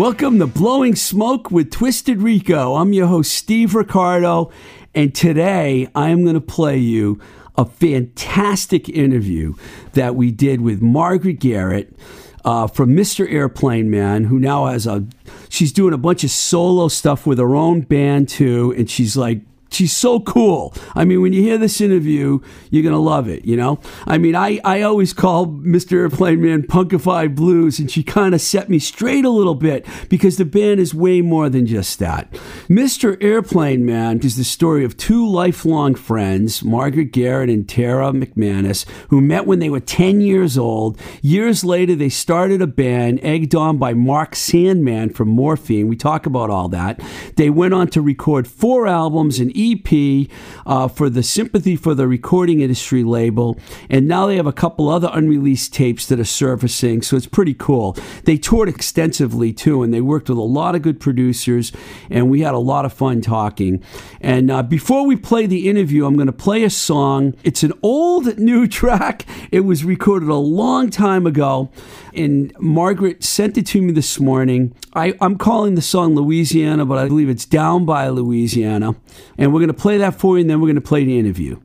Welcome to Blowing Smoke with Twisted Rico. I'm your host, Steve Ricardo, and today I am going to play you a fantastic interview that we did with Margaret Garrett. Uh, from Mr. Airplane Man, who now has a, she's doing a bunch of solo stuff with her own band too, and she's like she's so cool. I mean, when you hear this interview, you're gonna love it. You know, I mean, I I always call Mr. Airplane Man Punkified Blues, and she kind of set me straight a little bit because the band is way more than just that. Mr. Airplane Man is the story of two lifelong friends, Margaret Garrett and Tara McManus, who met when they were 10 years old. Years later, they started a band egged on by Mark Sandman from Morphine. We talk about all that. They went on to record four albums, an EP uh, for the Sympathy for the Recording Industry label, and now they have a couple other unreleased tapes that are surfacing, so it's pretty cool. They toured extensively too, and they worked with a lot of good producers, and we had a lot of fun talking. And uh, before we play the interview, I'm going to play a song. It's an old new track. It was recorded a long time ago, and Margaret sent it to me this morning. I, I'm calling the song Louisiana, but I believe it's Down by Louisiana. And we're going to play that for you, and then we're going to play the interview.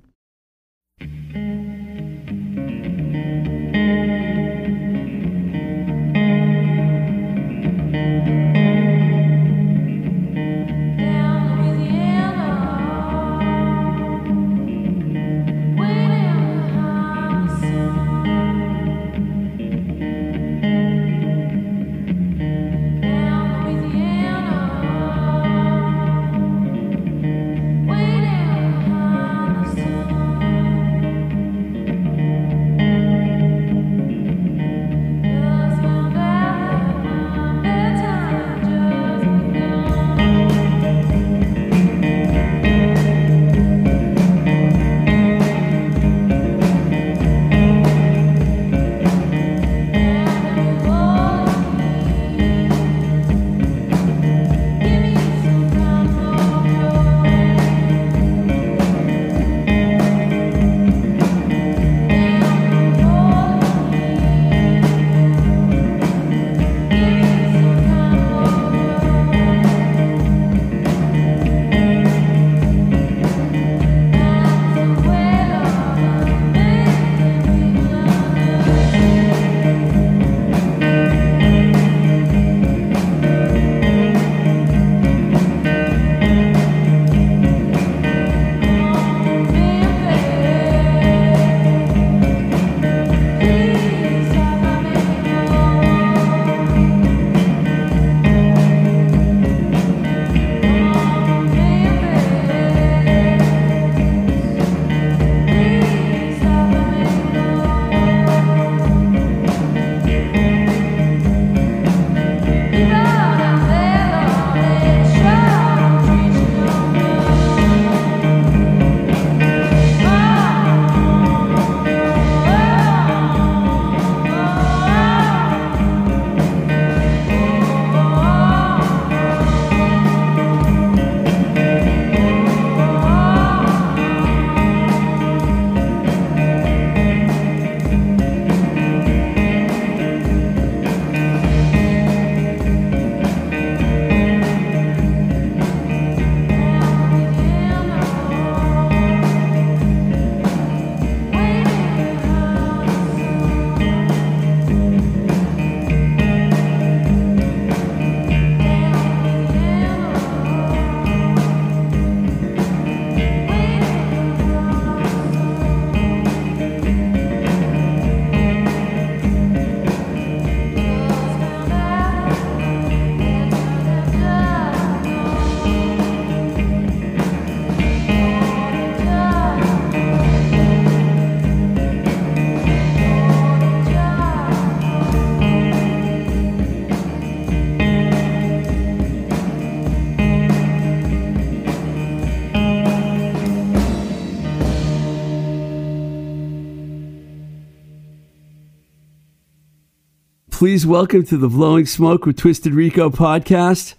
Please welcome to the Blowing Smoke with Twisted Rico podcast,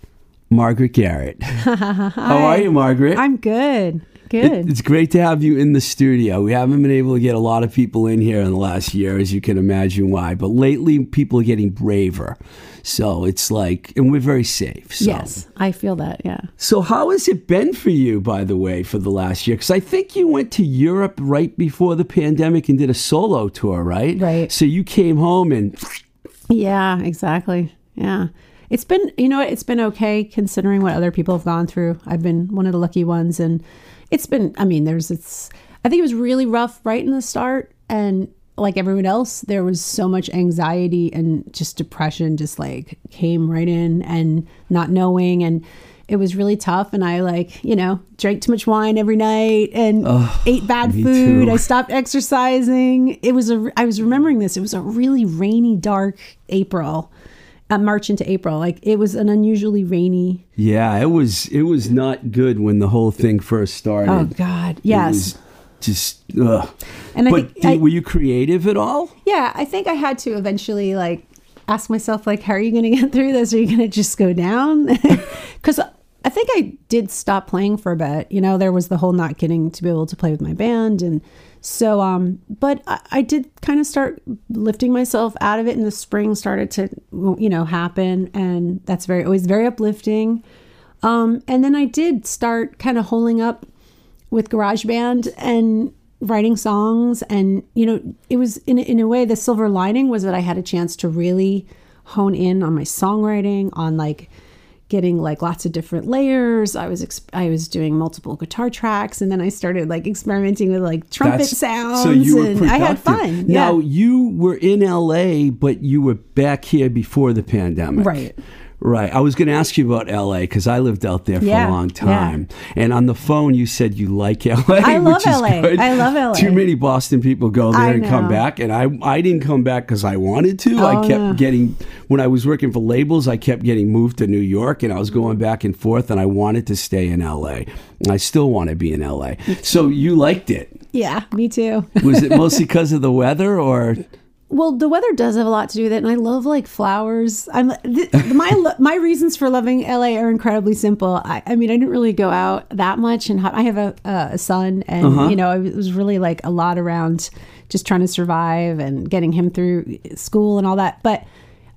Margaret Garrett. How are you, Margaret? I'm good. It- Good. it's great to have you in the studio. We haven't been able to get a lot of people in here in the last year, as you can imagine why. But lately, people are getting braver. So it's like, and we're very safe. So. yes, I feel that. Yeah. So how has it been for you, by the way, for the last year? Because I think you went to Europe right before the pandemic and did a solo tour, right? Right. So you came home and Yeah, exactly. Yeah. It's been, you know it's been okay considering what other people have gone through. I've been one of the lucky ones. And it's been, I mean, there's, it's, I think it was really rough right in the start. And like everyone else, there was so much anxiety and just depression just like came right in and not knowing. And it was really tough. And I like, you know, drank too much wine every night and ate bad food. too. I stopped exercising. It was a, I was remembering this. It was a really rainy, dark April, uh, March into April. Like it was an unusually rainy. yeah, it was it was not good when the whole thing first started. Oh God, yes. just ugh. And I but think did- I- were you creative at all? Yeah, I think I had to eventually like ask myself like, how are you going to get through this? Are you going to just go down? Because I think I did stop playing for a bit. You know, there was the whole not getting to be able to play with my band, and so um. But I, I did kind of start lifting myself out of it, and the spring started to you know happen, and that's very always very uplifting. Um, and then I did start kind of holding up with GarageBand and writing songs and you know it was in in a way the silver lining was that I had a chance to really hone in on my songwriting on like getting like lots of different layers I was ex- I was doing multiple guitar tracks and then I started like experimenting with like trumpet That's- sounds So you were and productive. I had fun Now yeah. you were in LA, but you were back here before the pandemic, Right. Right. I was going to ask you about LA because I lived out there for Yeah, a long time. yeah. and on the phone you said you like LA. I love LA. good. I love LA. Too many Boston people go there I and come back, and I I didn't come back because I wanted to. I Oh, kept no. getting when I was working for labels, I kept getting moved to New York, and I was going back and forth, and I wanted to stay in LA. And I still want to be in LA. So you liked it. yeah me too Was it mostly because of the weather, or Well, the weather does have a lot to do with it, and I love like flowers. I'm th- my my reasons for loving LA are incredibly simple. I, I mean, I didn't really go out that much, and I have a, a son, and you know, it was really like a lot around just trying to survive and getting him through school and all that. But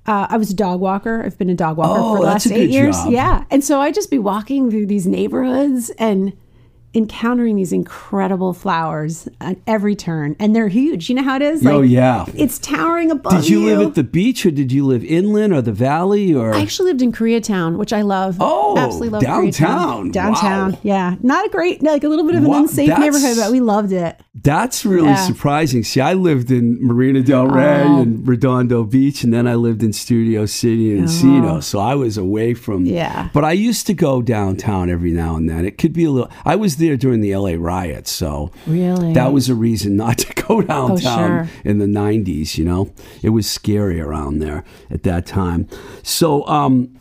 uh, I was a dog walker. I've been a dog walker Oh, for the last eight years. job. Yeah, and so I'd just be walking through these neighborhoods and encountering these incredible flowers at every turn, and they're huge. You know how it is? Oh, yeah. it's towering above did you live at the beach, or did you live inland, or the valley, or I actually lived in Koreatown, which I love. Oh, absolutely love downtown. Koreatown. Downtown, Wow. yeah, not a great, like a little bit of an Wow, unsafe that's- neighborhood, but we loved it. That's really Yeah. surprising. See, I lived in Marina Del oh. Rey Oh. and Redondo Beach, and then I lived in Studio City and oh. Encino. So I was away from. Yeah. But I used to go downtown every now and then. It could be a little. I was there during the LA riots, so Really? that was a reason not to go downtown sure. in the '90s. You know, it was scary around there at that time. So, um,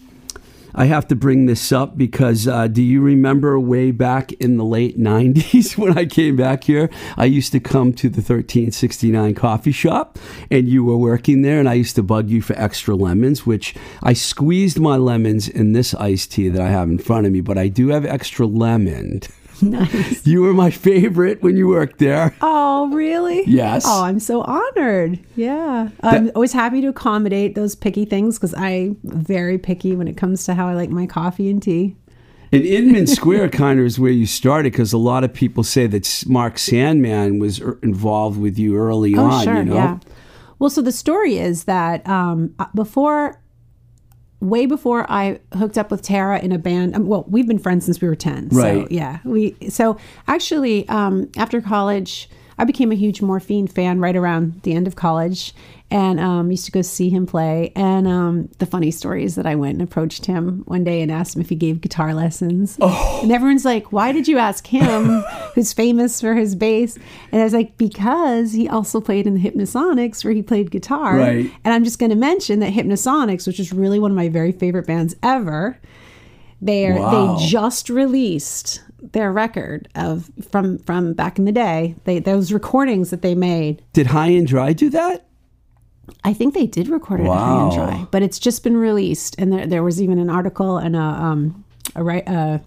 I have to bring this up because uh, do you remember way back in the late 90s when I came back here? I used to come to the 1369 coffee shop and you were working there, and I used to bug you for extra lemons, which I squeezed my lemons in this iced tea that I have in front of me, but I do have extra lemon. nice. You were my favorite when you worked there. Oh, really? Yes. Oh, I'm so honored. Yeah, I'm always happy to accommodate those picky things because I'm very picky when it comes to how I like my coffee and tea. And Inman Square kind of is where you started because a lot of people say that Mark Sandman was er- involved with you early Oh, on. sure, you know? yeah. Well, so the story is that um, uh, before, way before I hooked up with Tara in a band. Um, well, we've been friends since we were ten. So Right. yeah, we. So actually, um, after college, I became a huge Morphine fan right around the end of college, and um, used to go see him play. And um, the funny story is that I went and approached him one day and asked him if he gave guitar lessons. Oh. And everyone's like, "Why did you ask him, who's famous for his bass?" And I was like, "Because he also played in the Hypnosonics, where he played guitar." Right. And I'm just going to mention that Hypnosonics, which is really one of my very favorite bands ever, they Wow. they just released their record of from from back in the day. They those recordings that they made. Did High and Dry do that? I think they did record it Wow. at High and Dry, but it's just been released, and there, there was even an article and a um a right a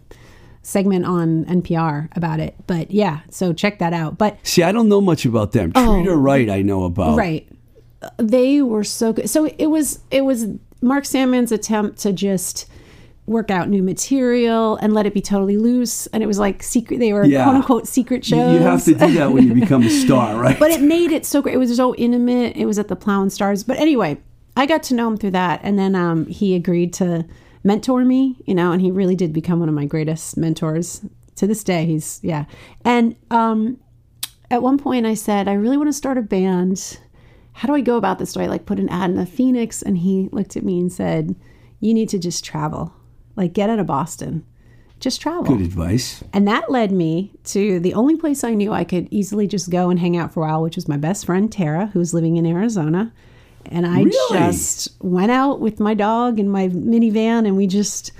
segment on NPR about it. But yeah, so check that out. But See, I don't know much about them. Treat Her Right, I know about. Oh. right, they were so good. So it was it was Mark Sandman's attempt to just work out new material and let it be totally loose, and it was like secret. They were Yeah. quote unquote secret shows. you have to do that when you become a star, right? but it made it so great. It was so intimate. It was at the Plough and Stars. But anyway, I got to know him through that, and then um, he agreed to mentor me. You know, and he really did become one of my greatest mentors to this day. He's yeah, and um, at one point I said I really want to start a band. How do I go about this? Do I like put an ad in the Phoenix? And he looked at me and said, "You need to just travel, like get out of Boston." Just travel. Good advice. And that led me to the only place I knew I could easily just go and hang out for a while, which was my best friend Tara, who was living in Arizona. And I Really? just went out with my dog and my minivan, and we just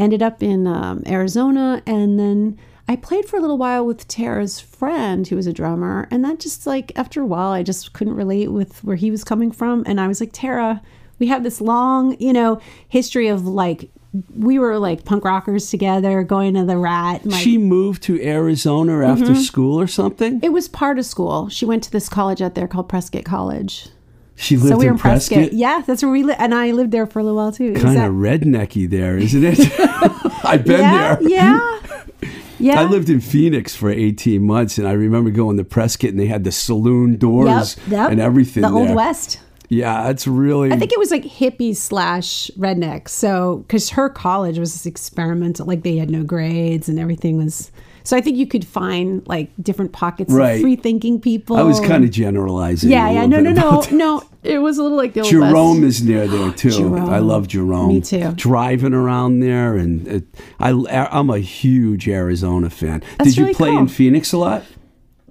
ended up in um, Arizona. And then I played for a little while with Tara's friend, who was a drummer. And that just like, after a while, I just couldn't relate with where he was coming from. And I was like, Tara, we have this long, you know, history of like, we were like punk rockers together, going to the Rat. Like, she moved to Arizona after mm-hmm. school or something? it was part of school. She went to this college out there called Prescott College. She lived so we were in in Prescott. Prescott? Yeah, that's where we lived. And I lived there for a little while too. Kind that- of rednecky there, isn't it? I've been yeah, there. yeah. Yeah. I lived in Phoenix for 18 months, and I remember going to Prescott, and they had the saloon doors Yep, yep. and everything The Old. West. Yeah, it's really. I think it was like hippie slash redneck. So, because her college was this experimental, like they had no grades and everything was. So I think you could find like different pockets Right. of free thinking people. I was kind of generalizing. Yeah, yeah. No, no, no, that. no. It was a little like the Old Jerome West. is near there too. Jerome. I love Jerome. Me too. Driving around there, and it, I, I'm a huge Arizona fan. That's Did you really play cool. in Phoenix a lot?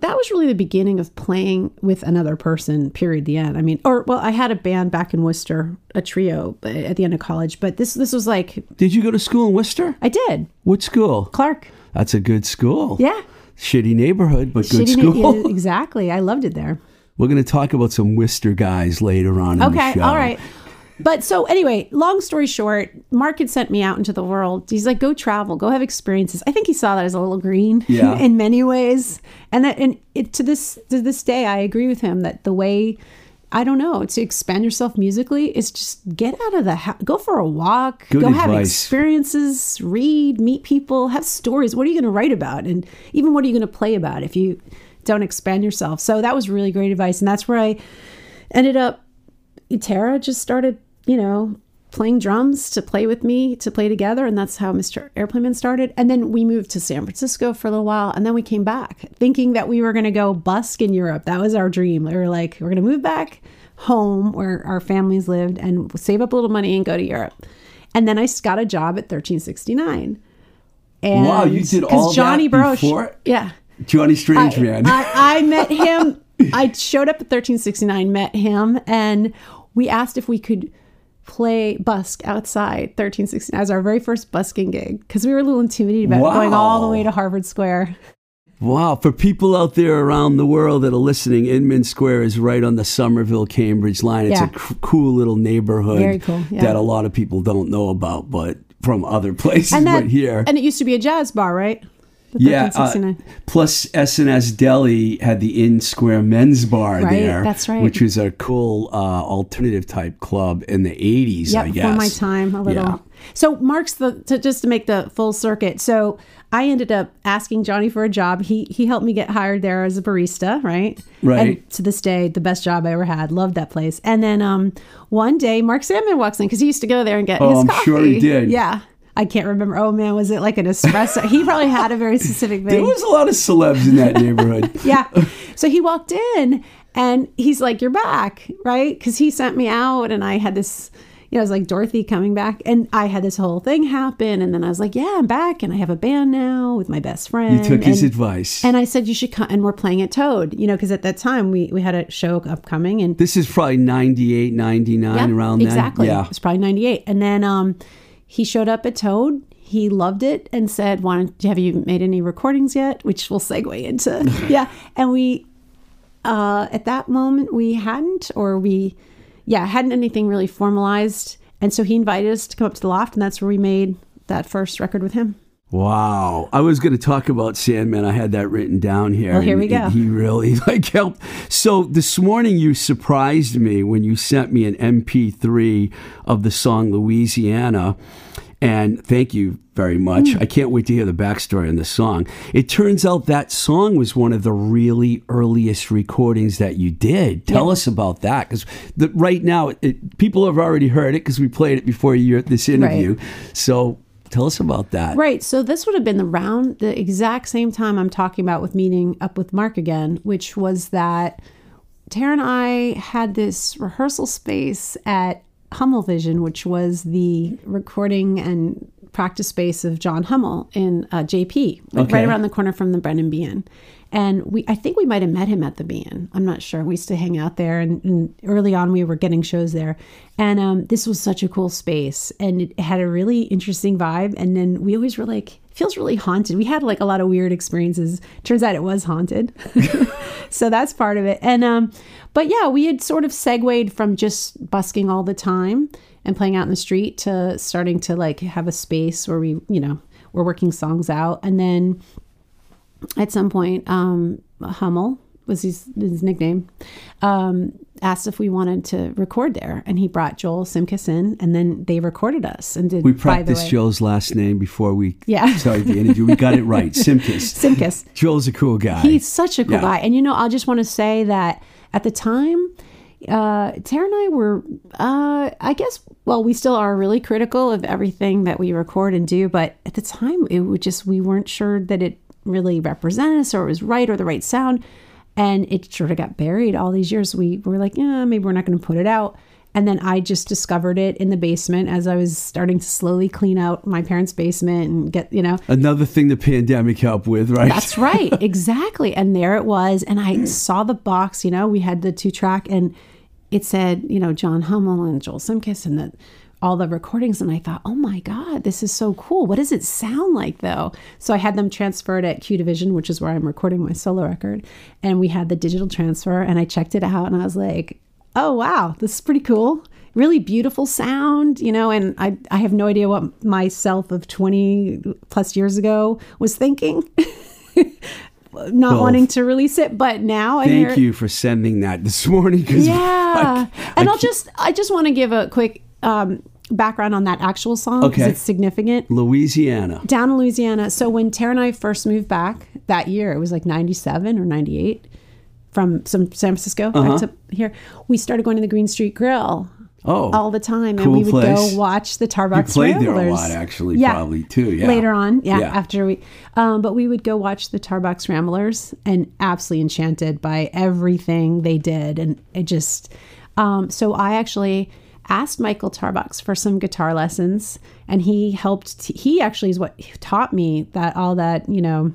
That was really the beginning of playing with another person period the end i mean or well i had a band back in worcester a trio uh, at the end of college but this this was like Did you go to school in Worcester? i did What school? clark That's a good school. yeah Shitty neighborhood, but good Shitty- school. yeah, exactly i loved it there We're going to talk about some Worcester guys later on in okay the show. all right but so anyway long story short mark had sent me out into the world. He's like go travel. Go have experiences. I think he saw that as a little green Yeah. in many ways. And that and it, to this to this day i agree with him that the way I don't know to expand yourself musically is just get out of the house, go for a walk, Good go have experiences, read, meet people, have stories. What are you going to write about, and even what are you going to play about if you don't expand yourself? So that was really great advice, and that's where I ended up Tara just started, you know, playing drums to play with me, to play together. And that's how Mr. Airplane Man started. And then we moved to San Francisco for a little while. And then we came back thinking that we were going to go busk in Europe. That was our dream. We were like, we're going to move back home where our families lived and save up a little money and go to Europe. And then I got a job at 1369. And Wow, you did all that Johnny Broche, before? Yeah. Johnny Strange I, Man. I, I met him. I showed up at 1369, met him, and we asked if we could play busk outside 1369 as our very first busking gig because we were a little intimidated about going all the way to Harvard Square. Wow, for people out there around the world that are listening, Inman Square is right on the Somerville Cambridge line. It's Yeah. a c- cool little neighborhood Very cool, yeah. that a lot of people don't know about, but from other places, And that, but here. and it used to be a jazz bar, right? Yeah, uh, plus S&S Deli had the In Square Men's Bar Right, there. that's right. Which was a cool uh, alternative type club in the 80s, yeah, I guess. before my time a little. Yeah. So Mark's the to, just to make the full circuit. So I ended up asking Johnny for a job. He he helped me get hired there as a barista, right? Right. And to this day, the best job I ever had. Loved that place. And then um one day Mark Sandman walks in because he used to go there and get Oh, his I'm coffee. sure he did. Yeah. I can't remember. Oh man, was it like an espresso? he probably had a very specific thing There was a lot of celebs in that neighborhood. yeah. So he walked in and he's like, You're back, right? Because he sent me out and I had this, you know, it was like Dorothy coming back and I had this whole thing happen. And then I was like, Yeah, I'm back and I have a band now with my best friend. You took his advice. and I said, You should come. And we're playing at Toad, you know, because at that time we, we had a show upcoming and this is probably 98, 99, around then. exactly. Yeah. It was probably 98. And then um, he showed up at Toad. He loved it and said, "Why don't have you made any recordings yet?" Which will segue into yeah. And we, uh, at that moment, we hadn't, or we yeah, hadn't anything really formalized. And so he invited us to come up to the loft, and that's where we made that first record with him. Wow. I was going to talk about Sandman. I had that written down here. Well, here and we go. He really like helped. So this morning you surprised me when you sent me an MP3 of the song Louisiana. And thank you very much. Mm. I can't wait to hear the backstory on the song. It turns out that song was one of the really earliest recordings that you did. Tell Yeah. us about that, because right now it, people have already heard it because we played it before you this interview. So tell us about that. Right. So this would have been the round, the exact same time I'm talking about with meeting up with Mark again, which was that Tara and I had this rehearsal space at Hummel Vision, which was the recording and practice space of John Hummel in uh, JP, like Okay. right around the corner from the Brendan Behan. And we, I think we might have met him at the Behan. I'm not sure. We used to hang out there, and, and early on we were getting shows there. And um, this was such a cool space, and it had a really interesting vibe. And then we always were like, feels really haunted. We had like a lot of weird experiences. Turns out it was haunted. so that's part of it. And um, but yeah, we had sort of segued from just busking all the time and playing out in the street to starting to like have a space where we, you know, we're working songs out. And then at some point, um, Hummel was his, his nickname, um, asked if we wanted to record there, and he brought Joel Simkis in, and then they recorded us and did. We practiced Joel's last name before we Yeah. started the interview. We got it right. Simkis. Simkis. Joel's a cool guy. He's such a cool Yeah. guy. And you know, I just want to say that at the time, uh, Tara and I were, uh, I guess, well, we still are really critical of everything that we record and do, but at the time, it would just, we weren't sure that it really represented us or it was right or the right sound. And it sort of got buried all these years. We were like, yeah, maybe we're not going to put it out. And then I just discovered it in the basement as I was starting to slowly clean out my parents' basement and get, you know, Another thing the pandemic helped with, right? that's right, exactly. And there it was. And I saw the box, you know, we had the two track and it said, you know, John Hummel and Joel Simkis and the, all the recordings. And I thought, oh my God, this is so cool. What does it sound like though? So I had them transferred at Q Division, which is where I'm recording my solo record. And we had the digital transfer and I checked it out and I was like, oh wow, this is pretty cool. Really beautiful sound, you know, and I, I have no idea what myself of 20 plus years ago was thinking. not Well, wanting to release it, but now I Thank you for sending that this morning. Yeah, I- and I I'll just I just want to give a quick um, background on that actual song because Okay. it's significant. Louisiana. Down in Louisiana. So when Tara and I first moved back that year, it was like '97 or '98 from some San Francisco Uh-huh. back to here. We started going to the Green Street Grill Oh, all the time, Cool and we would place. go watch the Tarbox You played there a Ramblers. lot, actually, yeah. probably, too, yeah. later on, yeah, Yeah. after we, um, but we would go watch the Tarbox Ramblers, and absolutely enchanted by everything they did, and it just, um, so I actually asked Michael Tarbox for some guitar lessons, and he helped. T- he actually is what taught me that all that you know.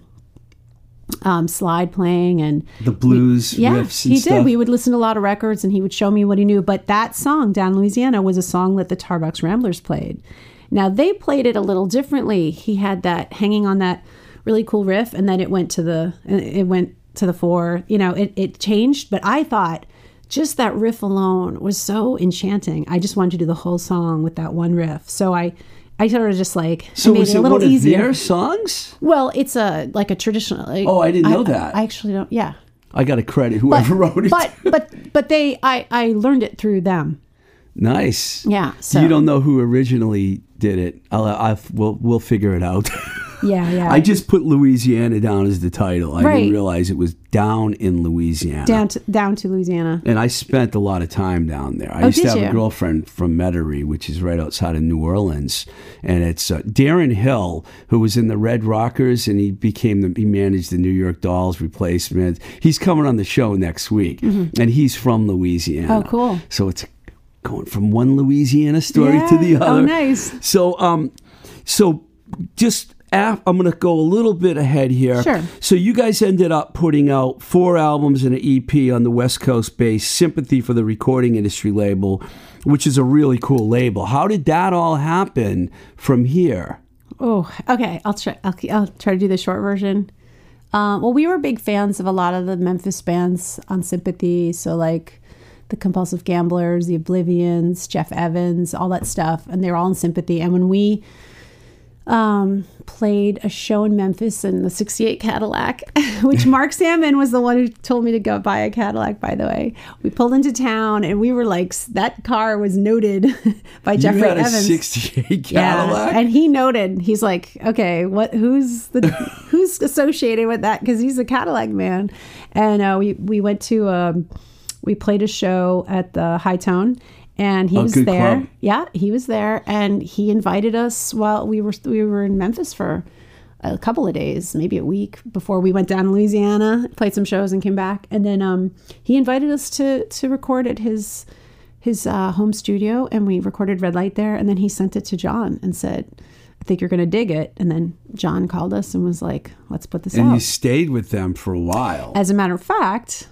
Um, slide playing and the blues yeah, riffs he stuff. did. We would listen to a lot of records, and he would show me what he knew. But that song, "Down Louisiana," was a song that the Tarbox Ramblers played. Now they played it a little differently. He had that hanging on that really cool riff, and then it went to the it went to the four. You know, it it changed. But I thought just that riff alone was so enchanting. I just wanted to do the whole song with that one riff. So I. I sort of just like so made it a little one of easier. their songs? Well, it's a like a traditional. like- Oh, I didn't know I- that. I actually don't. Yeah, I got to credit whoever wrote it. but but but they I I learned it through them. nice. Yeah. So you don't know who originally did it. I'll, I'll we'll we'll figure it out. Yeah, yeah. I just put Louisiana down as the title. I Right. didn't realize it was down in Louisiana. down to down to Louisiana. And I spent a lot of time down there. I Oh, used to have you? a girlfriend from Metairie, which is right outside of New Orleans, and it's uh, Darren Hill, who was in the Red Rockers, and he became the he managed the New York Dolls replacement. He's coming on the show next week, and he's from Louisiana. Mm-hmm. Oh, cool. So it's going from one Louisiana story to Yeah. the Oh, other. nice. So um, so just. Af- I'm going to go a little bit ahead here. Sure. So you guys ended up putting out four albums and an EP on the West Coast based Sympathy for the Recording Industry label, which is a really cool label. How did that all happen from here? Oh, okay. I'll try. I'll, I'll try to do the short version. Um, well, we were big fans of a lot of the Memphis bands on Sympathy. So like the Compulsive Gamblers, the Oblivions, Jeff Evans, all that stuff, and they were all in sympathy. And when we um, played a show in Memphis in the 68 Cadillac, which Mark Sandman was the one who told me to go buy a Cadillac, by the way. We pulled into town and we were like, that car was noted by Jeffrey you had a Evans. 68 Cadillac? Yeah, and he noted. He's like, okay, what? Who's the who's associated with that? Because he's a Cadillac man. And uh, we we went to um, we played a show at the Hi-Tone, and he Oh, was there. club. Yeah, he was there, and he invited us while we were we were in Memphis for a couple of days, maybe a week before we went down to Louisiana, played some shows, and came back. And then um, he invited us to to record at his his uh, home studio, and we recorded Red Light there. And then he sent it to John and said, "I think you're going to dig it." And then John called us and was like, "Let's put this and out." you stayed with them for a while. As a matter of fact,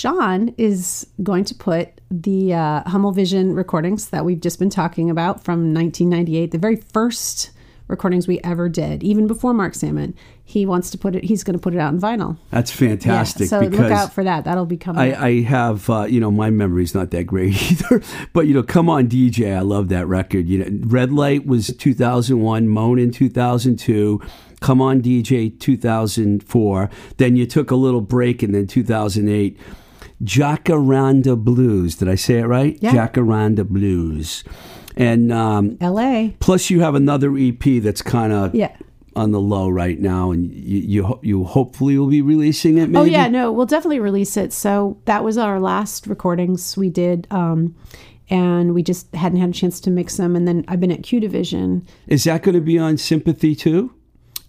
John is going to put the uh, Hummel Vision recordings that we've just been talking about from 1998, the very first recordings we ever did, even before Mark Sandman. He wants to put it. He's going to put it out in vinyl. That's fantastic so because look out for that. That'll be coming. I, I have, uh, you know, my memory's not that great either. But you know, come on, DJ, I love that record. You know, Red Light was 2001, Moan in 2002, Come on, DJ 2004. Then you took a little break, and then 2008, Jacaranda Blues. Did I say it right? Yeah. Jacaranda Blues. And um, L.A. plus, you have another EP that's kind of Yeah. on the low right now, and you you, you hopefully will be releasing it. Maybe? Oh yeah, no, we'll definitely release it. So that was our last recordings we did, um, and we just hadn't had a chance to mix them. And then I've been at Q Division. Is that going to be on Sympathy too?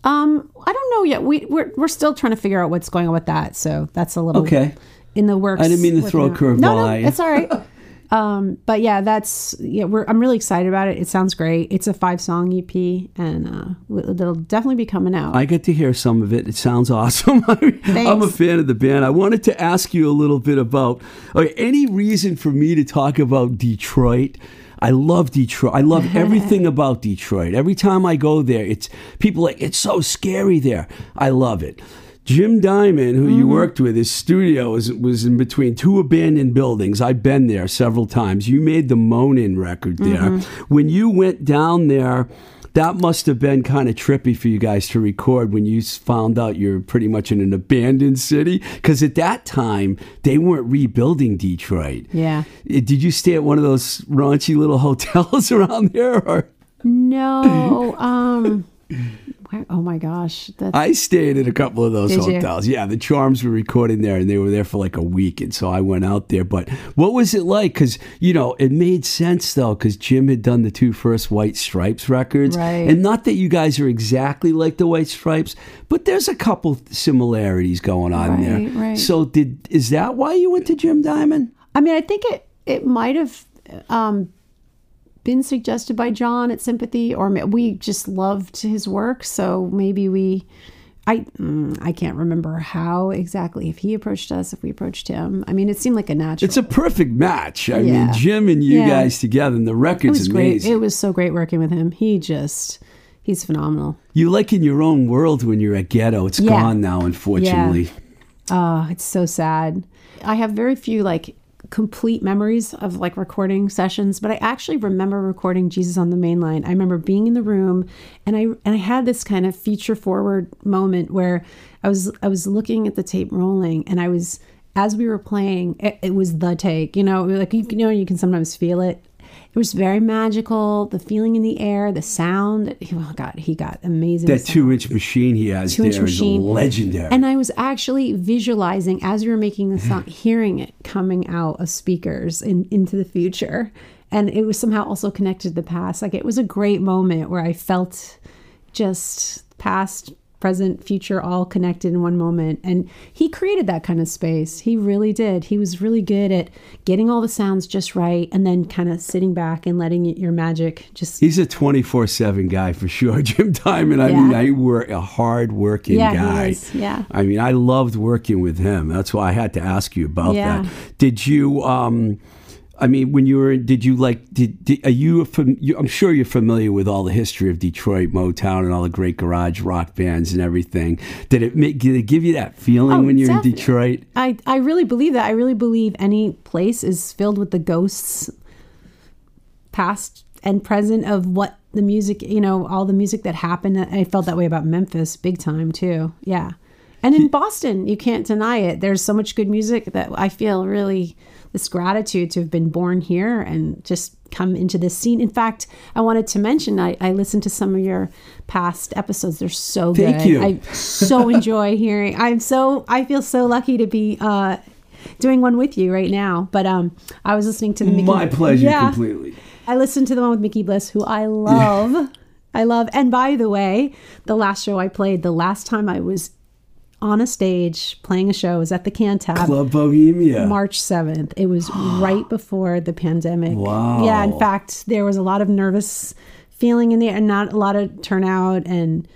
Um, I don't know yet. We we're we're still trying to figure out what's going on with that. So that's a little Okay. In the works. I didn't mean to throw a curveball No, no, it's all right. um, but yeah, that's yeah. We're I'm really excited about it. It sounds great. It's a five song EP, and uh, it'll definitely be coming out. I get to hear some of it. It sounds awesome. I'm a fan of the band. I wanted to ask you a little bit about okay, any reason for me to talk about Detroit. I love Detroit. I love everything about Detroit. Every time I go there, it's people like it's so scary there. I love it. Jim Diamond, who you worked with, his studio was, was in between two abandoned buildings. I've been there several times. You made the Moanin' record there. When you went down there, that must have been kind of trippy for you guys to record when you found out you're pretty much in an abandoned city. Because at that time, they weren't rebuilding Detroit. Yeah. Did you stay at one of those raunchy little hotels around there? Or? no. Um. where- oh my gosh. That's I stayed at a couple of those Did you? hotels. Yeah, the Charms were recording there, and they were there for like a week, and so I went out there. But what was it like? Because you know, it made sense though, because Jim had done the two first White Stripes records, Right. and not that you guys are exactly like the White Stripes, but there's a couple similarities going on Right, there. right. So did is that why you went to Jim Diamond? I mean, I think it it might have um, been suggested by John at Sympathy, or we just loved his work, so maybe we. I mm, I can't remember how exactly if he approached us, if we approached him. I mean, it seemed like a natural. It's a perfect match. I Yeah. mean, Jim and you Yeah. guys together, and the it record's was great. amazing. It was so great working with him. He just he's phenomenal. you like in your own world when you're at Ghetto. It's Yeah. gone now, unfortunately. Oh, it's so sad. I have very few like complete memories of like recording sessions, but I actually remember recording Jesus on the Main Line. I remember being in the room and I and I had this kind of feature forward moment where I was I was looking at the tape rolling and I was as we were playing, it, it was the take, you know, like you, you know, you can sometimes feel it. It was very magical. The feeling in the air, the sound. Oh God, he got amazing. That sound two inch machine he has two there is legendary. and i was actually visualizing as we were making the song mm-hmm. hearing it coming out of speakers in, into the future and it was somehow also connected to the past like it was a great moment where i felt just past present future all connected in one moment and he created that kind of space he really did he was really good at getting all the sounds just right and then kind of sitting back and letting your magic just He's a 24 7 guy for sure. Jim Diamond, I mean, Yeah. I work a hard working Yeah, guy. Yeah. I mean, I loved working with him. That's why I had to ask you about Yeah. that. Did you, um, I mean, when you were, did you like? Did, did are you, fam- you? I'm sure you're familiar with all the history of Detroit Motown and all the great garage rock bands and everything. Did it make? Did it give you that feeling Oh, when you're in. Detroit? I, I really believe that. I really believe any place is filled with the ghosts, past and present, of what the music, you know, all the music that happened. I felt that way about Memphis big time too. Yeah. And in Boston, you can't deny it. There's so much good music that I feel really this gratitude to have been born here and just come into this scene. In fact, I wanted to mention I, I listened to some of your past episodes. They're so Thank good. you. I so enjoy hearing. I'm so I feel so lucky to be uh, doing one with you right now. But um, I was listening to the Mickey, My pleasure, Yeah. completely. I listened to the one with Mickey Bliss, who I love. I love. And by the way, the last show I played, the last time I was on a stage playing a show was at the Cantab. Club Bohemia. March 7th. It was right before the pandemic. Wow. Yeah, in fact, there was a lot of nervous feeling in the air and not a lot of turnout and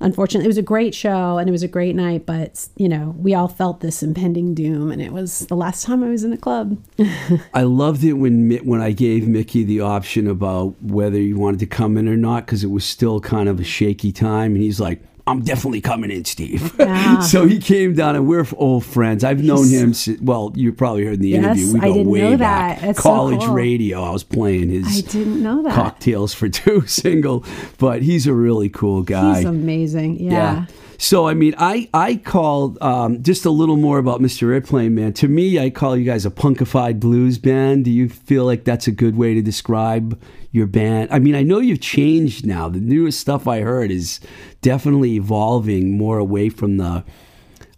unfortunately it was a great show and it was a great night but you know we all felt this impending doom and it was the last time i was in a club I loved it when when I gave Mickey the option about whether he wanted to come in or not because it was still kind of a shaky time, and he's like. I'm definitely coming in, Steve. Yeah. so he came down, and we're old friends. I've known him. Well, you probably heard in the Yes, interview. We I go didn't way know back. that. It's so College cool. radio. I was playing his i didn't know that cocktails for two single, but he's a really cool guy. he's amazing yeah, So I mean, I I called um, just a little more about Mr. Airplane Man. To me, I call you guys a punkified blues band. Do you feel like that's a good way to describe your band? I mean, I know you've changed now. The newest stuff I heard is definitely evolving more away from the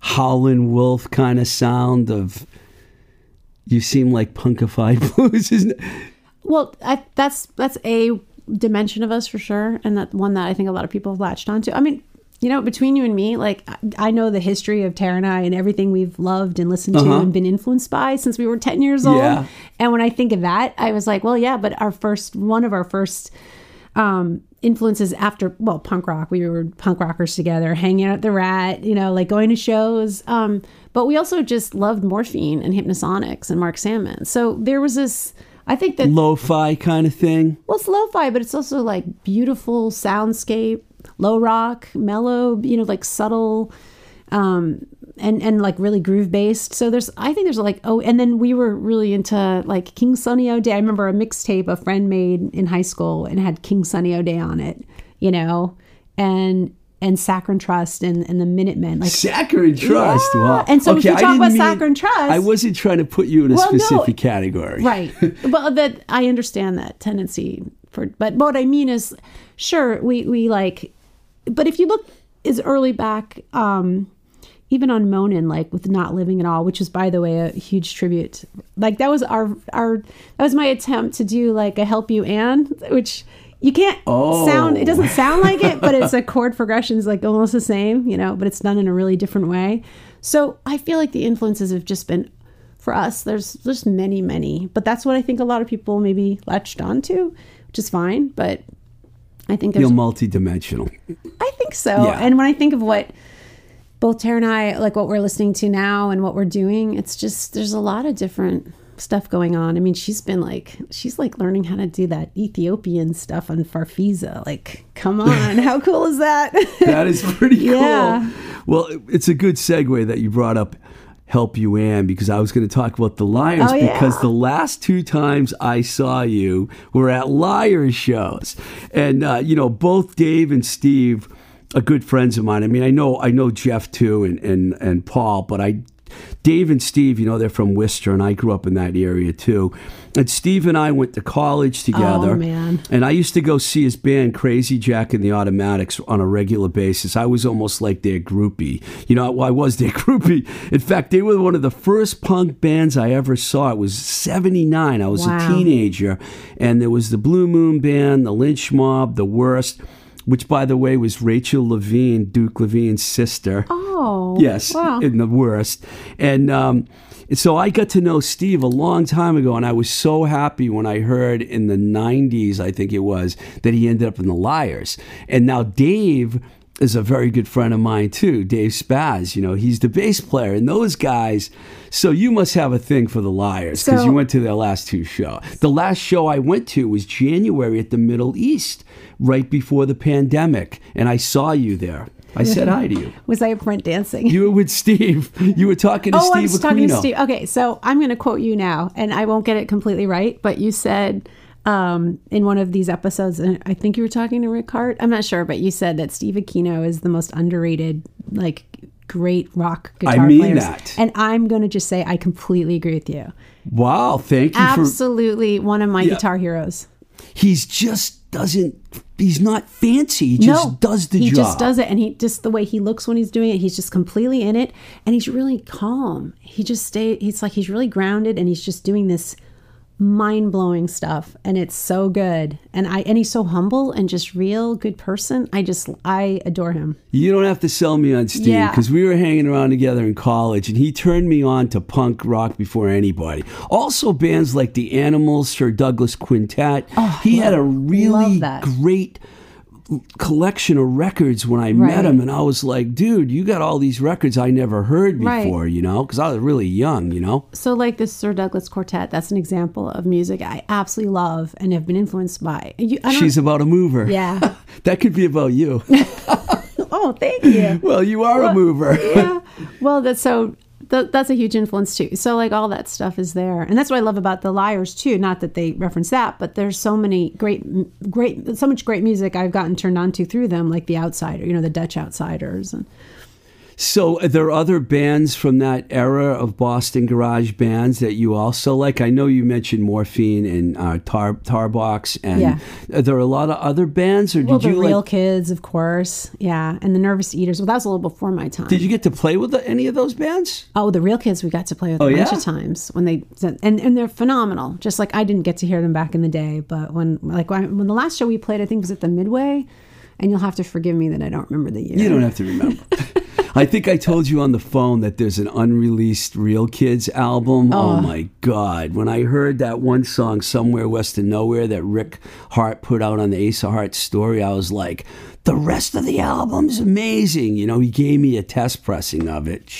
Howlin' Wolf kind of sound of. You seem like punkified blues, isn't it? Well, I, that's that's a dimension of us for sure, and that one that I think a lot of people have latched onto. I mean, you know, between you and me, like I, I know the history of Tara and I and everything we've loved and listened to Uh-huh. and been influenced by since we were ten years old. Yeah. And when I think of that, I was like, well, yeah, but our first one of our first um influences after well punk rock. We were punk rockers together hanging out at the rat you know like going to shows. Um but we also just loved morphine and hypnosonics and mark Sandman. So there was this i think that Lo-fi kind of thing. well, it's lo-fi, but it's also like beautiful soundscape, low rock, mellow, you know, like subtle, um, and and like really groove based. So there's, I think there's like, oh, and then we were really into like King Sunny Adé. I remember a mixtape a friend made in high school and had King Sunny Adé on it, you know, and and Saccharine Trust and and the Minutemen, like Saccharine Trust. Yeah. Wow. And so if you I talk didn't about mean- Saccharine Trust- I wasn't trying to put you in a Well, no. specific category. right well that i understand that tendency for but what i mean is sure we we like but if you look as early back um even on Moanin', like with not living at all, which is by the way a huge tribute. Like that was our our that was my attempt to do like a help you Ann, which you can't Oh. sound it doesn't oh. sound like it, but it's a chord progression is like almost the same, you know, but it's done in a really different way. So I feel like the influences have just been for us, there's there's many, many. But that's what I think a lot of people maybe latched onto, which is fine. But I think there's You're multidimensional. I think so. Yeah. And when I think of what both Tara and I like what we're listening to now and what we're doing, it's just there's a lot of different stuff going on. I mean, she's been like she's like learning how to do that Ethiopian stuff on Farfisa. Like, come on, how cool is that? That is pretty cool. Yeah. Well, it's a good segue that you brought up Help You Ann because I was going to talk about the Liars Oh, yeah. because the last two times I saw you were at Liars shows. And, uh, you know, both Dave and Steve are good friends of mine. I mean, I know I know Jeff too and, and, and Paul, but I Dave and Steve, you know, they're from Worcester, and I grew up in that area too. And Steve and I went to college together. Oh, man. And I used to go see his band, Crazy Jack and the Automatics, on a regular basis. I was almost like their groupie. You know, I was their groupie. In fact, they were one of the first punk bands I ever saw. It was 79. I was Wow. a teenager. And there was the Blue Moon Band, the Lynch Mob, the Worst, which, by the way, was Rachel Levine, Duke Levine's sister. oh, Yes, wow. in the worst. And um, so I got to know Steve a long time ago, and I was so happy when I heard in the 90s, I think it was, that he ended up in the Lyres. And now Dave is a very good friend of mine too, Dave Spaz. You know, he's the bass player, and those guys. So you must have a thing for the Lyres because So- you went to their last two shows. The last show I went to was January at the Middle East, right before the pandemic, and I saw you there. I said hi to you. Was I up front dancing? You were with Steve. You were talking to oh, I Steve was talking to Steve. Okay, so I'm going to quote you now, and I won't get it completely right, but you said um, in one of these episodes, and I think you were talking to Rick Harte. I'm not sure, but you said that Steve Aquino is the most underrated, like, great rock guitar mean players. that. And I'm going to just say I completely agree with you. Wow, thank you for. Absolutely one of my Yeah. guitar heroes. He's just doesn't. He's not fancy. He just no, does the he job. He just does it, and he just the way he looks when he's doing it, he's just completely in it, and he's really calm. He just stay. He's like he's really grounded, and he's just doing this mind blowing stuff, and it's so good. And I and he's so humble and just real good person. I just I adore him. You don't have to sell me on Steve Yeah. because we were hanging around together in college, and he turned me on to punk rock before anybody. Also, bands like the Animals, Sir Douglas Quintet. Oh, he had a really Oh, love great collection of records when I met Right. him, and I was like, "Dude, you got all these records I never heard Right. before," you know, because I was really young, you know. So like this Sir Douglas Quartet, that's an example of music I absolutely love and have been influenced by. You, She's about a mover. yeah. that could be about you. oh, thank you. well, you are a mover. yeah. Well, that's so. Th- that's a huge influence too. So like all that stuff is there, and that's what I love about the Lyres too. Not that they reference that, but there's so many great, great, so much great music I've gotten turned on to through them, like the Outsider, you know, the Dutch Outsiders, and So, there are there other bands from that era of Boston garage bands that you also like? I know you mentioned Morphine and uh, Tar Tarbox, and Yeah. are there a lot of other bands, or did well, the you Real like? Kids, of course, yeah, and the Nervous Eaters. Well, that was a little before my time. Did you get to play with the, any of those bands? Oh, the real kids we got to play with Oh, a bunch yeah? of times when they and and they're phenomenal. Just like I didn't get to hear them back in the day, but when like when, when the last show we played, I think was at the Midway, and you'll have to forgive me that I don't remember the year. You don't have to remember. I think I told you on the phone that there's an unreleased Real Kids album. Oh, oh, my God. When I heard that one song, Somewhere West of Nowhere, that Rick Harte put out on the Ace of Hearts story, I was like, the rest of the album's amazing. You know, he gave me a test pressing of it.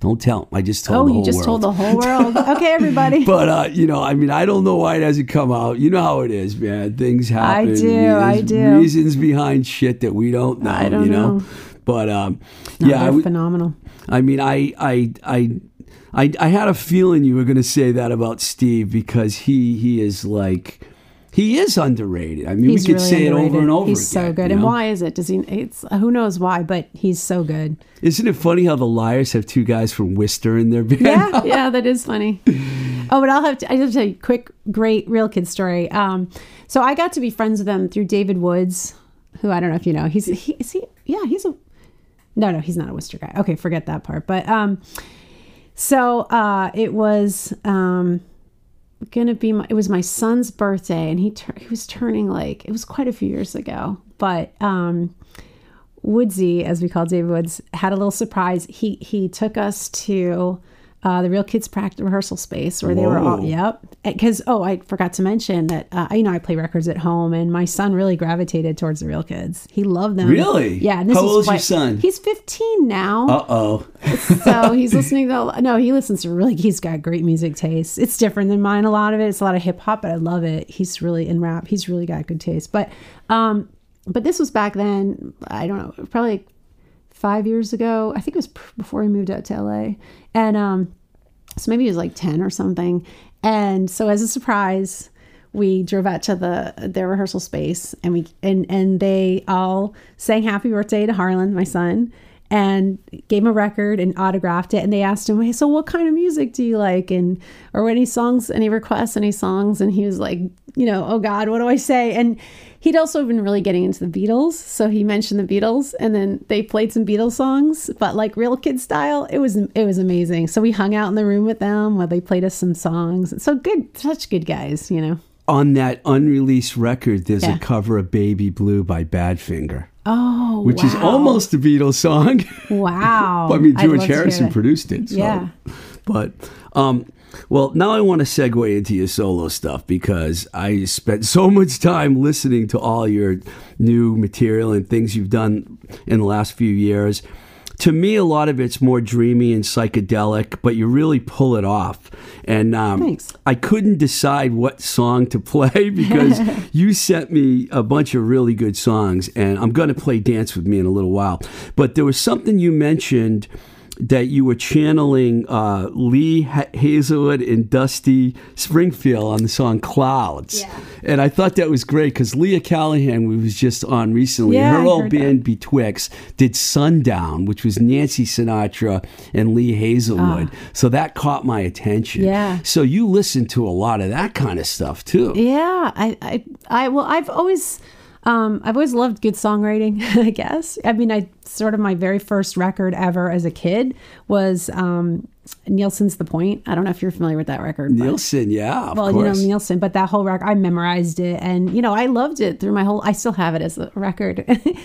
Don't tell him. I just told Oh, the you just world. told the whole world. okay, everybody. But uh, you know, I mean, I don't know why it hasn't come out. You know how it is, man. Things happen. I do, I do. Reasons behind shit that we don't know. I don't you know. know. But um, No, yeah, I, phenomenal. I mean, I, I, I, I, I had a feeling you were going to say that about Steve because he, he is like, he is underrated. I mean, He's we could really say it over and over. He's so good. you And why is it? Does he? It's who knows why, but he's so good. Isn't it funny how the Lyres have two guys from Worcester in their band? Yeah, yeah, that is funny. Oh, but I'll have to. I have tell you a quick, great real kid story. Um, so I got to be friends with them through David Woods, who I don't know if you know. He's he is he yeah he's a no no he's not a Worcester guy. Okay, forget that part. But um, so uh, it was um gonna be my it was my son's birthday and he tur- he was turning like it was quite a few years ago but um woodsy as we call david woods had a little surprise. He he took us to uh, the real kids practice rehearsal space where they were all yep. Because oh i forgot to mention that uh, you know i play records at home and my son really gravitated towards the real kids. He loved them. Really? yeah and this How was old's your son? he's 15 now. Uh oh. so he's listening to no he listens to really he's got great music taste it's different than mine a lot of it. It's a lot of hip-hop but i love it. He's really in rap. He's really got good taste. But um but this was back then i don't know probably five years ago. I think it was pr- before he moved out to la and um so maybe he was like 10 or something. And so as a surprise we drove out to the their rehearsal space and we and and they all sang happy birthday to harlan my son and gave him a record and autographed it. And they asked him hey so what kind of music do you like? And or any songs any requests any songs? And he was like you know oh god what do i say? And he'd also been really getting into the beatles. So he mentioned the beatles and then they played some beatles songs but like real kid style. It was it was amazing. So we hung out in the room with them while they played us some songs. So good such good guys you know. On that unreleased record, there's Yeah. a cover of Baby Blue by Badfinger. Oh which is almost a Beatles song. wow I mean, George love to hear Harrison produced it. So. Yeah. But um, Well, now I want to segue into your solo stuff because I spent so much time listening to all your new material and things you've done in the last few years. To me, a lot of it's more dreamy and psychedelic, but you really pull it off. And um. I couldn't decide what song to play because you sent me a bunch of really good songs, and I'm going to play Dance with Me in a little while. But there was something you mentioned that you were channeling uh, Lee Ha- Hazlewood and Dusty Springfield on the song Clouds. Yeah. And I thought that was great because Leah Callahan, we was just on recently, Yeah, her I old heard that. band Betwixt did Sundown, which was Nancy Sinatra and Lee Hazlewood. So that caught my attention. Ah. Yeah. So you listen to a lot of that kind of stuff too. Yeah, I, I, I, well, I've always, um, I've always loved good songwriting. I guess. I mean, I sort of my very first record ever as a kid was um, Nilsson's "The Point." I don't know if you're familiar with that record. but- Nilsson, yeah, of well, you know course. Nilsson, but that whole record, I memorized it, and you know, I loved it through my whole. I still have it as a record,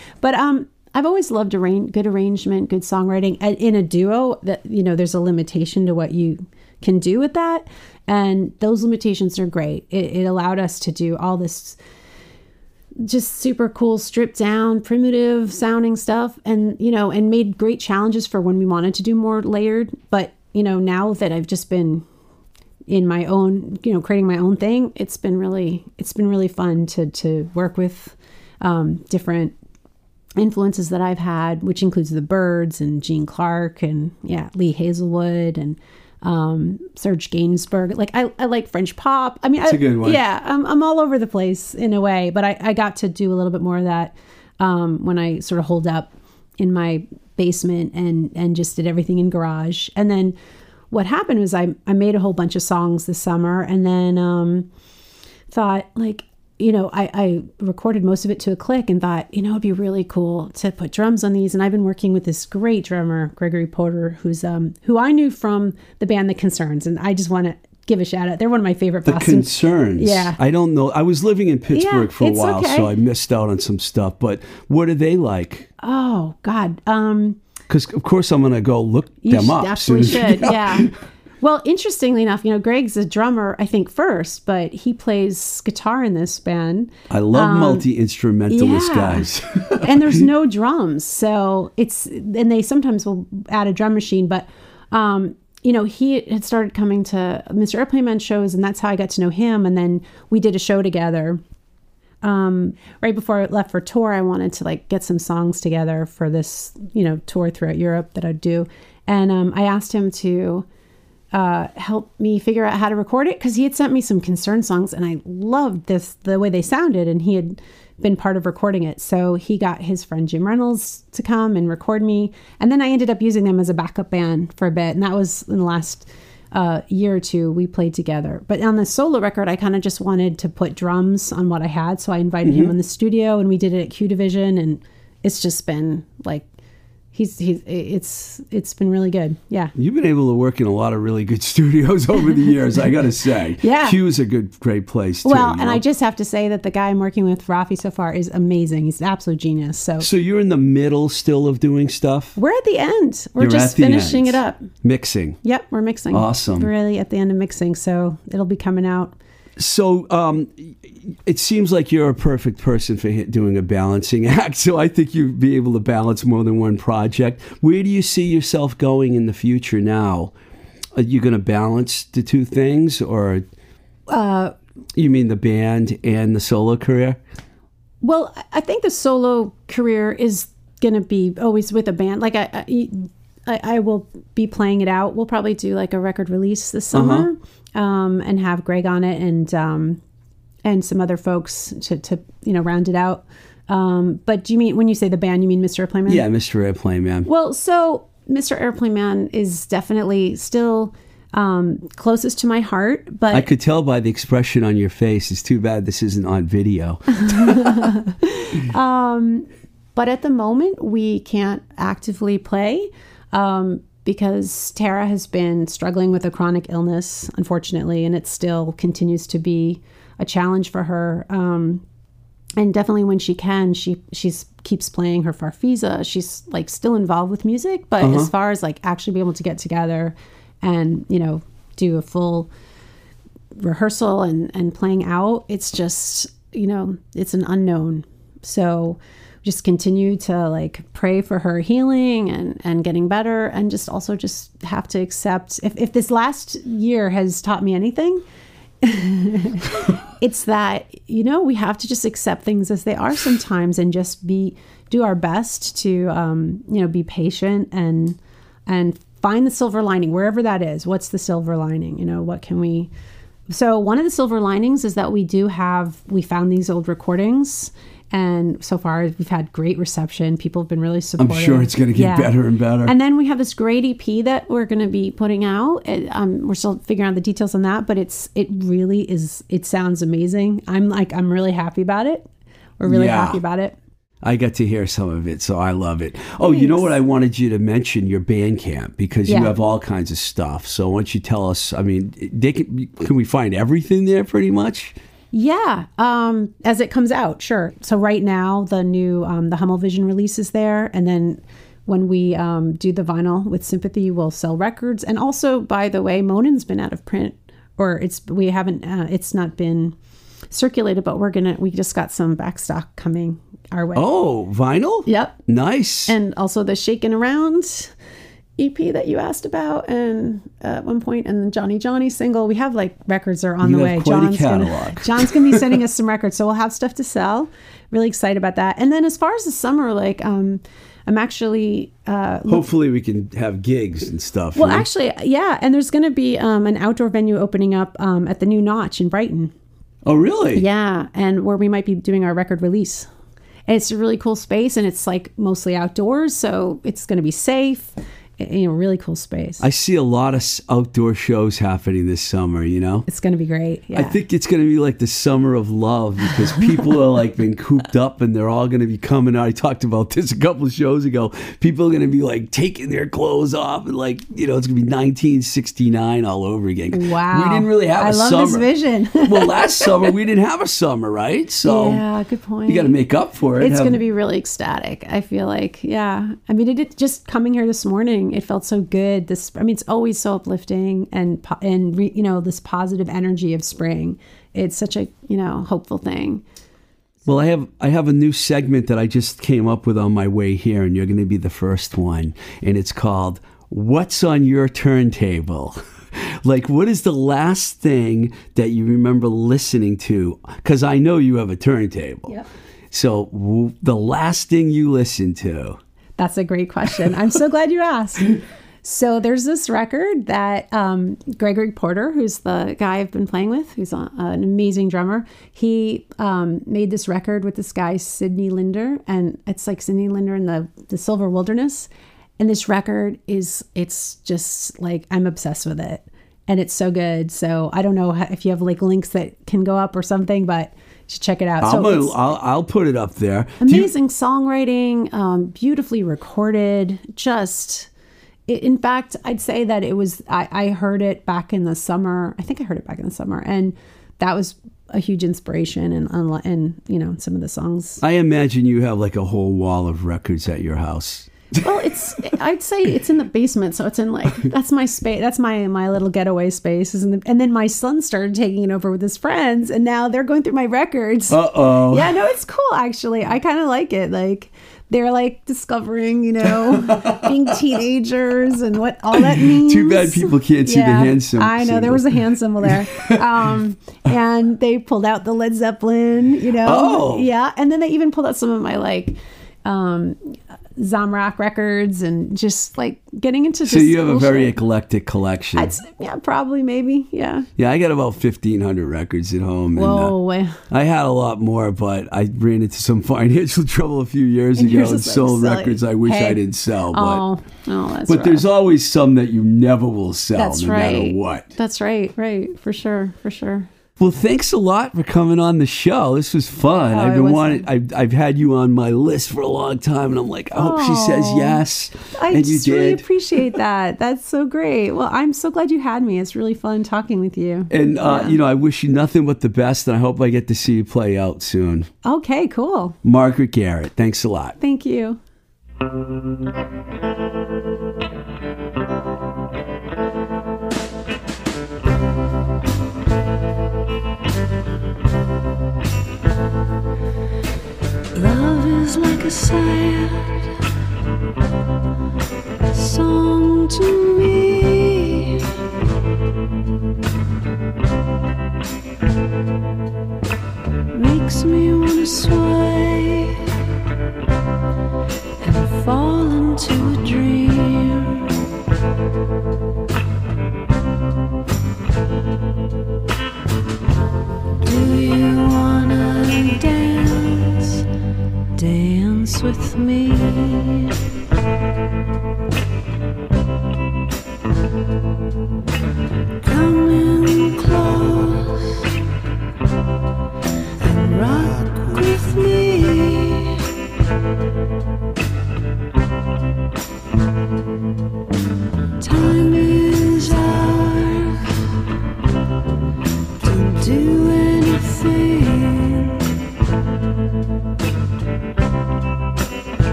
but um, I've always loved arrange, good arrangement, good songwriting. And in a duo, that you know, there's a limitation to what you can do with that, and those limitations are great. It, it allowed us to do all this just super cool stripped down primitive sounding stuff and you know and made great challenges for when we wanted to do more layered. But you know now that i've just been in my own you know creating my own thing it's been really it's been really fun to to work with um, different influences that i've had which includes the byrds and gene clark and yeah lee hazlewood and um, serge gainsbourg. Like I, I like french pop. I mean It's I, a good one. yeah I'm, I'm all over the place in a way but i, I got to do a little bit more of that um, when i sort of holed up in my basement and and just did everything in garage. And then what happened was i, I made a whole bunch of songs this summer and then um, thought like you know I, I recorded most of it to a click and thought you know it'd be really cool to put drums on these and i've been working with this great drummer gregory porter who's um who i knew from the band the concerns and i just want to give a shout out they're one of my favorite the boston concerns. Yeah. I don't know. I was living in Pittsburgh Yeah, for a while, okay. so I missed out on some stuff. But what are they like? oh god um Because of course I'm going to go look You them up. absolutely soon should. Yeah. Well, interestingly enough, you know, Greg's a drummer, I think first, but he plays guitar in this band. I love multi instrumentalist Um, yeah. guys. and there's no drums, so it's and they sometimes will add a drum machine, but um, you know, he had started coming to Mr. Airplane Man shows, and that's how I got to know him. And then we did a show together. Um, right before I left for tour, I wanted to like get some songs together for this, you know, tour throughout Europe that I'd do. And um, I asked him to uh, help me figure out how to record it because he had sent me some concern songs and I loved this the way they sounded and he had been part of recording it. So he got his friend Jim Reynolds to come and record me, and then I ended up using them as a backup band for a bit, and that was in the last uh, year or two we played together. But on the solo record, I kind of just wanted to put drums on what I had, so I invited him in the studio and we did it at Q Division, and it's just been like. He's, he's it's it's been really good yeah You've been able to work in a lot of really good studios over the years, I got to say. Yeah. Q is a good, great place too. Well, and I just have to say that the guy I'm working with, Rafi, so far is amazing. He's an absolute genius. So So you're in the middle still of doing stuff? we're at the end. We're You're just finishing end. it up. Mixing. Yep, we're mixing. Awesome. We're really at the end of mixing, so it'll be coming out. So um, it seems like you're a perfect person for doing a balancing act. So I think you'd be able to balance more than one project. Where do you see yourself going in the future now? Are you going to balance the two things, or Uh, you mean the band and the solo career? Well, I- think the solo career is going to be always with a band. Like I, I, I, I will be playing it out. We'll probably do like a record release this summer, um, and have Greg on it and um, and some other folks to to you know round it out. Um, but do you mean when you say the band, you mean Mr. Airplane Man? Yeah, Mr. Airplane Man. Well, so Mr. Airplane Man is definitely still um, closest to my heart, but I could tell by the expression on your face. It's too bad this isn't on video. but at the moment we can't actively play um, because Tara has been struggling with a chronic illness, unfortunately, and it still continues to be a challenge for her. Um, and definitely when she can, she she's keeps playing her farfisa. She's like still involved with music, but as far as like actually be able to get together and you know do a full rehearsal and and playing out it's just you know it's an unknown so just continue to like pray for her healing and and getting better and just also just have to accept if, if this last year has taught me anything it's that you know we have to just accept things as they are sometimes and just be do our best to um, you know be patient and and find the silver lining wherever that is what's the silver lining you know what can we so one of the silver linings is that we do have we found these old recordings and so far we've had great reception people have been really supportive. I'm sure it's going to get Yeah. better and better. and then we have this great EP that we're going to be putting out. It, um, we're still figuring out the details on that, but it's it really is. It sounds amazing. I'm like I'm really happy about it. We're really Yeah. happy about it. I got to hear some of it, so I love it. Oh, you know what? I wanted you to mention your Bandcamp because you have all kinds of stuff. So why don't you tell us? I mean, they can, can we find everything there pretty much? Yeah, um, as it comes out, sure. So right now, the new um, the Hummel Vision release is there, and then when we um, do the vinyl with Sympathy, we'll sell records. And also, by the way, Moanin's been out of print, or it's we haven't. Uh, it's not been circulated, but we're gonna. We just got some backstock coming our way. Oh, vinyl? Yep. Nice. and also the Shaking Around EP that you asked about, and uh, at one point, and the Johnny Johnny single. We have like records are on You the way. John's gonna. John's gonna be sending us some records, so we'll have stuff to sell. Really excited about that. And then as far as the summer, like um, I'm actually uh, Hopefully, we can have gigs and stuff. well, know? actually, yeah, and there's gonna be um, an outdoor venue opening up um, at the New Notch in Brighton. oh, really? Yeah, and where we might be doing our record release. And it's a really cool space, and it's like mostly outdoors, so it's going to be safe. You know, really cool space. I see a lot of outdoor shows happening this summer. You know. it's going to be great. Yeah. I think it's going to be like the summer of love because people are like been cooped up and they're all going to be coming out. I talked about this a couple of shows ago. People are going to be like taking their clothes off and like you know it's going to be 1969 all over again. wow. we didn't really have I a love summer. this vision. well, last summer we didn't have a summer, right? So yeah, good point. you got to make up for it. It's Have- going to be really ecstatic. I feel like, yeah. I mean, it, it just coming here this morning, it felt so good. This, I mean, it's always so uplifting and and re, you know this positive energy of spring. It's such a you know hopeful thing. Well, I have I have a new segment that I just came up with on my way here, and you're going to be the first one, and it's called "What's on Your Turntable." like, what is the last thing that you remember listening to? Because I know you have a turntable. Yep. So, w- the last thing you listened to. That's a great question. I'm so glad you asked. So there's this record that um, Gregory Porter, who's the guy I've been playing with, who's a, an amazing drummer, he um, made this record with this guy Sidney Linder, and it's like Sidney Linder in the the Silver Wilderness. And this record is it's just like I'm obsessed with it, and it's so good. So I don't know if you have like links that can go up or something, but should check it out. I'm so it's- I'll, I'll put it up there. Do you- amazing songwriting um, beautifully recorded just in fact i'd say that it was I, I heard it back in the summer i think i heard it back in the summer and that was a huge inspiration and and you know some of the songs I imagine you have like a whole wall of records at your house. Well it's i'd say it's in the basement so it's in like that's my space that's my my little getaway space is in the, and then my son started taking it over with his friends and now they're going through my records. Uh oh. yeah no it's cool actually i kind of like it like they're like discovering you know being teenagers and what all that means Too bad people can't see the hand sim- i know there was a hand symbol there um and they pulled out the led zeppelin you know Oh. yeah and then they even pulled out some of my like um zamrock records and just like getting into So you have a very shit. eclectic collection. I'd say- yeah probably maybe yeah Yeah, I got about fifteen hundred records at home. and, uh, whoa. I had a lot more, but I ran into some financial trouble a few years And ago and like, sold records I wish Hey. I didn't sell. But oh oh that's but rough. there's always some that you never will sell, That's no right. matter what. That's right, right, for sure, for sure. Well, thanks a lot for coming on the show. This was fun. Oh, I've been wanting. I've, I've had you on my list for a long time, and I'm like, I hope she says yes, I and you just really appreciate that. That's so great. Well, I'm so glad you had me. It's really fun talking with you. and uh, Yeah. you know, I wish you nothing but the best, and I hope I get to see you play out soon. Okay, cool. Margaret Garrett, thanks a lot. Thank you. Feels like a sad song to me. Makes me wanna sway and fall into a dream. Do you wanna dance? Dance with me.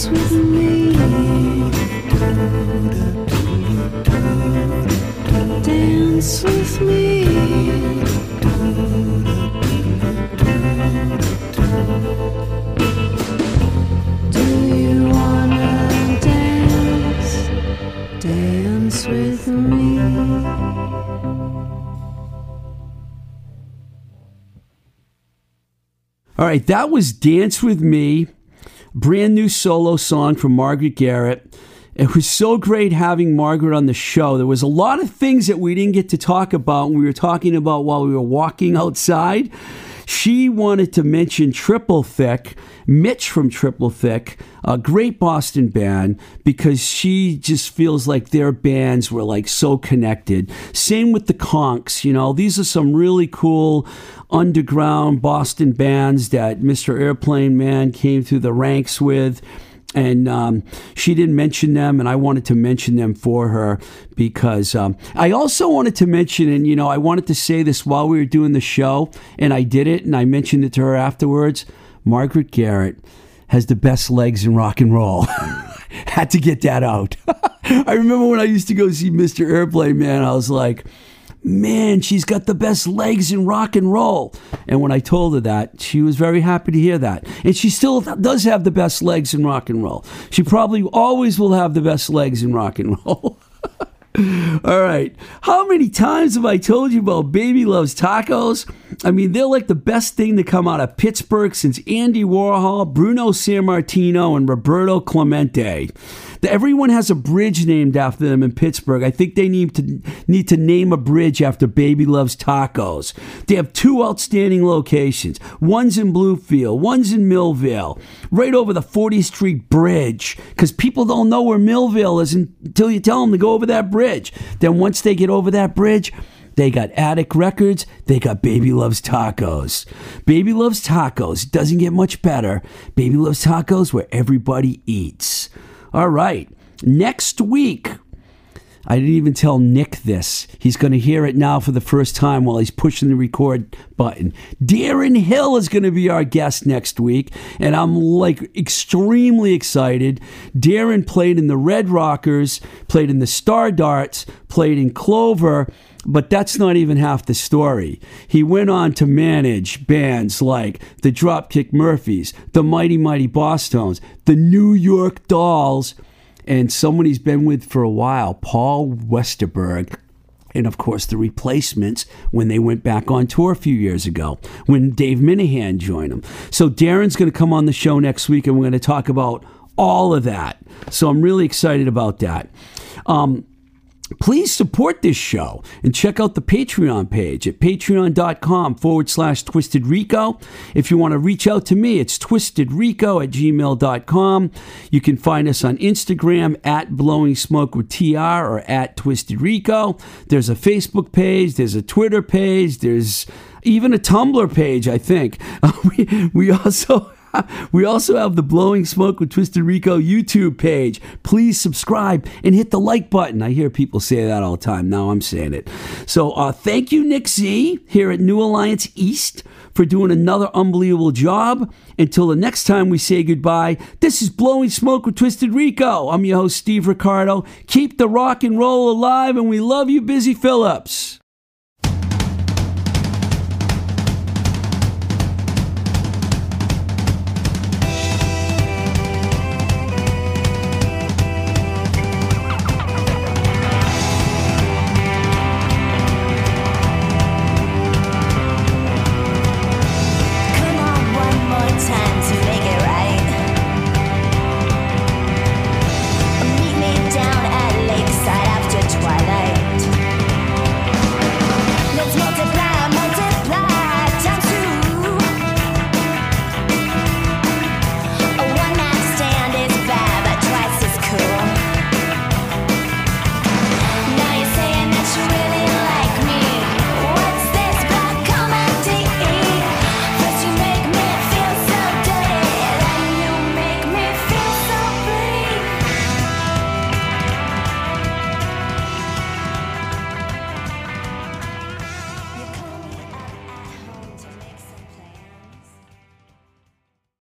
Dance with me. Dance with me. Do you wanna dance? Dance with me. All right, that was Dance With Me, brand new solo song from Margaret Garrett. It was so great having Margaret on the show. There was a lot of things that we didn't get to talk about when we were talking about while we were walking outside. She wanted to mention Triple Thick, Mitch from Triple Thick, a great Boston band, because she just feels like their bands were like so connected. Same with the Konks, you know, these are some really cool underground Boston bands that Mr. Airplane Man came through the ranks with and um, she didn't mention them, and I wanted to mention them for her because um, I also wanted to mention, and you know, I wanted to say this while we were doing the show, and I did it, and I mentioned it to her afterwards. Margaret Garrett has the best legs in rock and roll. Had to get that out. I remember when I used to go see Mr. Airplane Man, I was like, man, she's got the best legs in rock and roll. And when I told her that, she was very happy to hear that. And she still does have the best legs in rock and roll. She probably always will have the best legs in rock and roll. All right. How many times have I told you about Baby Loves Tacos? I mean, they're like the best thing to come out of Pittsburgh since Andy Warhol, Bruno Sammartino, and Roberto Clemente. Everyone has a bridge named after them in Pittsburgh. I think they need to need to name a bridge after Baby Loves Tacos. They have two outstanding locations. One's in Bloomfield, one's in Millvale, right over the 40th Street Bridge. Because people don't know where Millvale is until you tell them to go over that bridge. Then once they get over that bridge, They got Attic Records. They got Baby Loves Tacos. Baby Loves Tacos doesn't get much better. Baby Loves Tacos where everybody eats. All right. Next week, I didn't even tell Nick this. He's going to hear it now for the first time while he's pushing the record button. Darren Hill is going to be our guest next week, and I'm like extremely excited. Darren played in the Red Rockers, played in the Star Darts, played in Clover. But that's not even half the story. He went on to manage bands like the Dropkick Murphys, the Mighty Mighty Bosstones, the New York Dolls, and someone he's been with for a while, Paul Westerberg. And of course, the replacements when they went back on tour a few years ago, when Dave Minehan joined them. So, Darren's going to come on the show next week and we're going to talk about all of that. So, I'm really excited about that. Um, please support this show and check out the Patreon page at patreon.com forward slash twisted rico. If you want to reach out to me, it's twistedrico at gmail.com. You can find us on Instagram at blowing smoke with TR or at twisted rico. There's a Facebook page, there's a Twitter page, there's even a Tumblr page, I think. we, we also we also have the Blowing Smoke with Twisted Rico YouTube page. Please subscribe and hit the like button. I hear people say that all the time. Now I'm saying it. So uh, thank you, Nick Z, here at New Alliance East, for doing another unbelievable job. Until the next time we say goodbye, this is Blowing Smoke with Twisted Rico. I'm your host, Steve Ricardo. Keep the rock and roll alive, and we love you, Busy Philipps.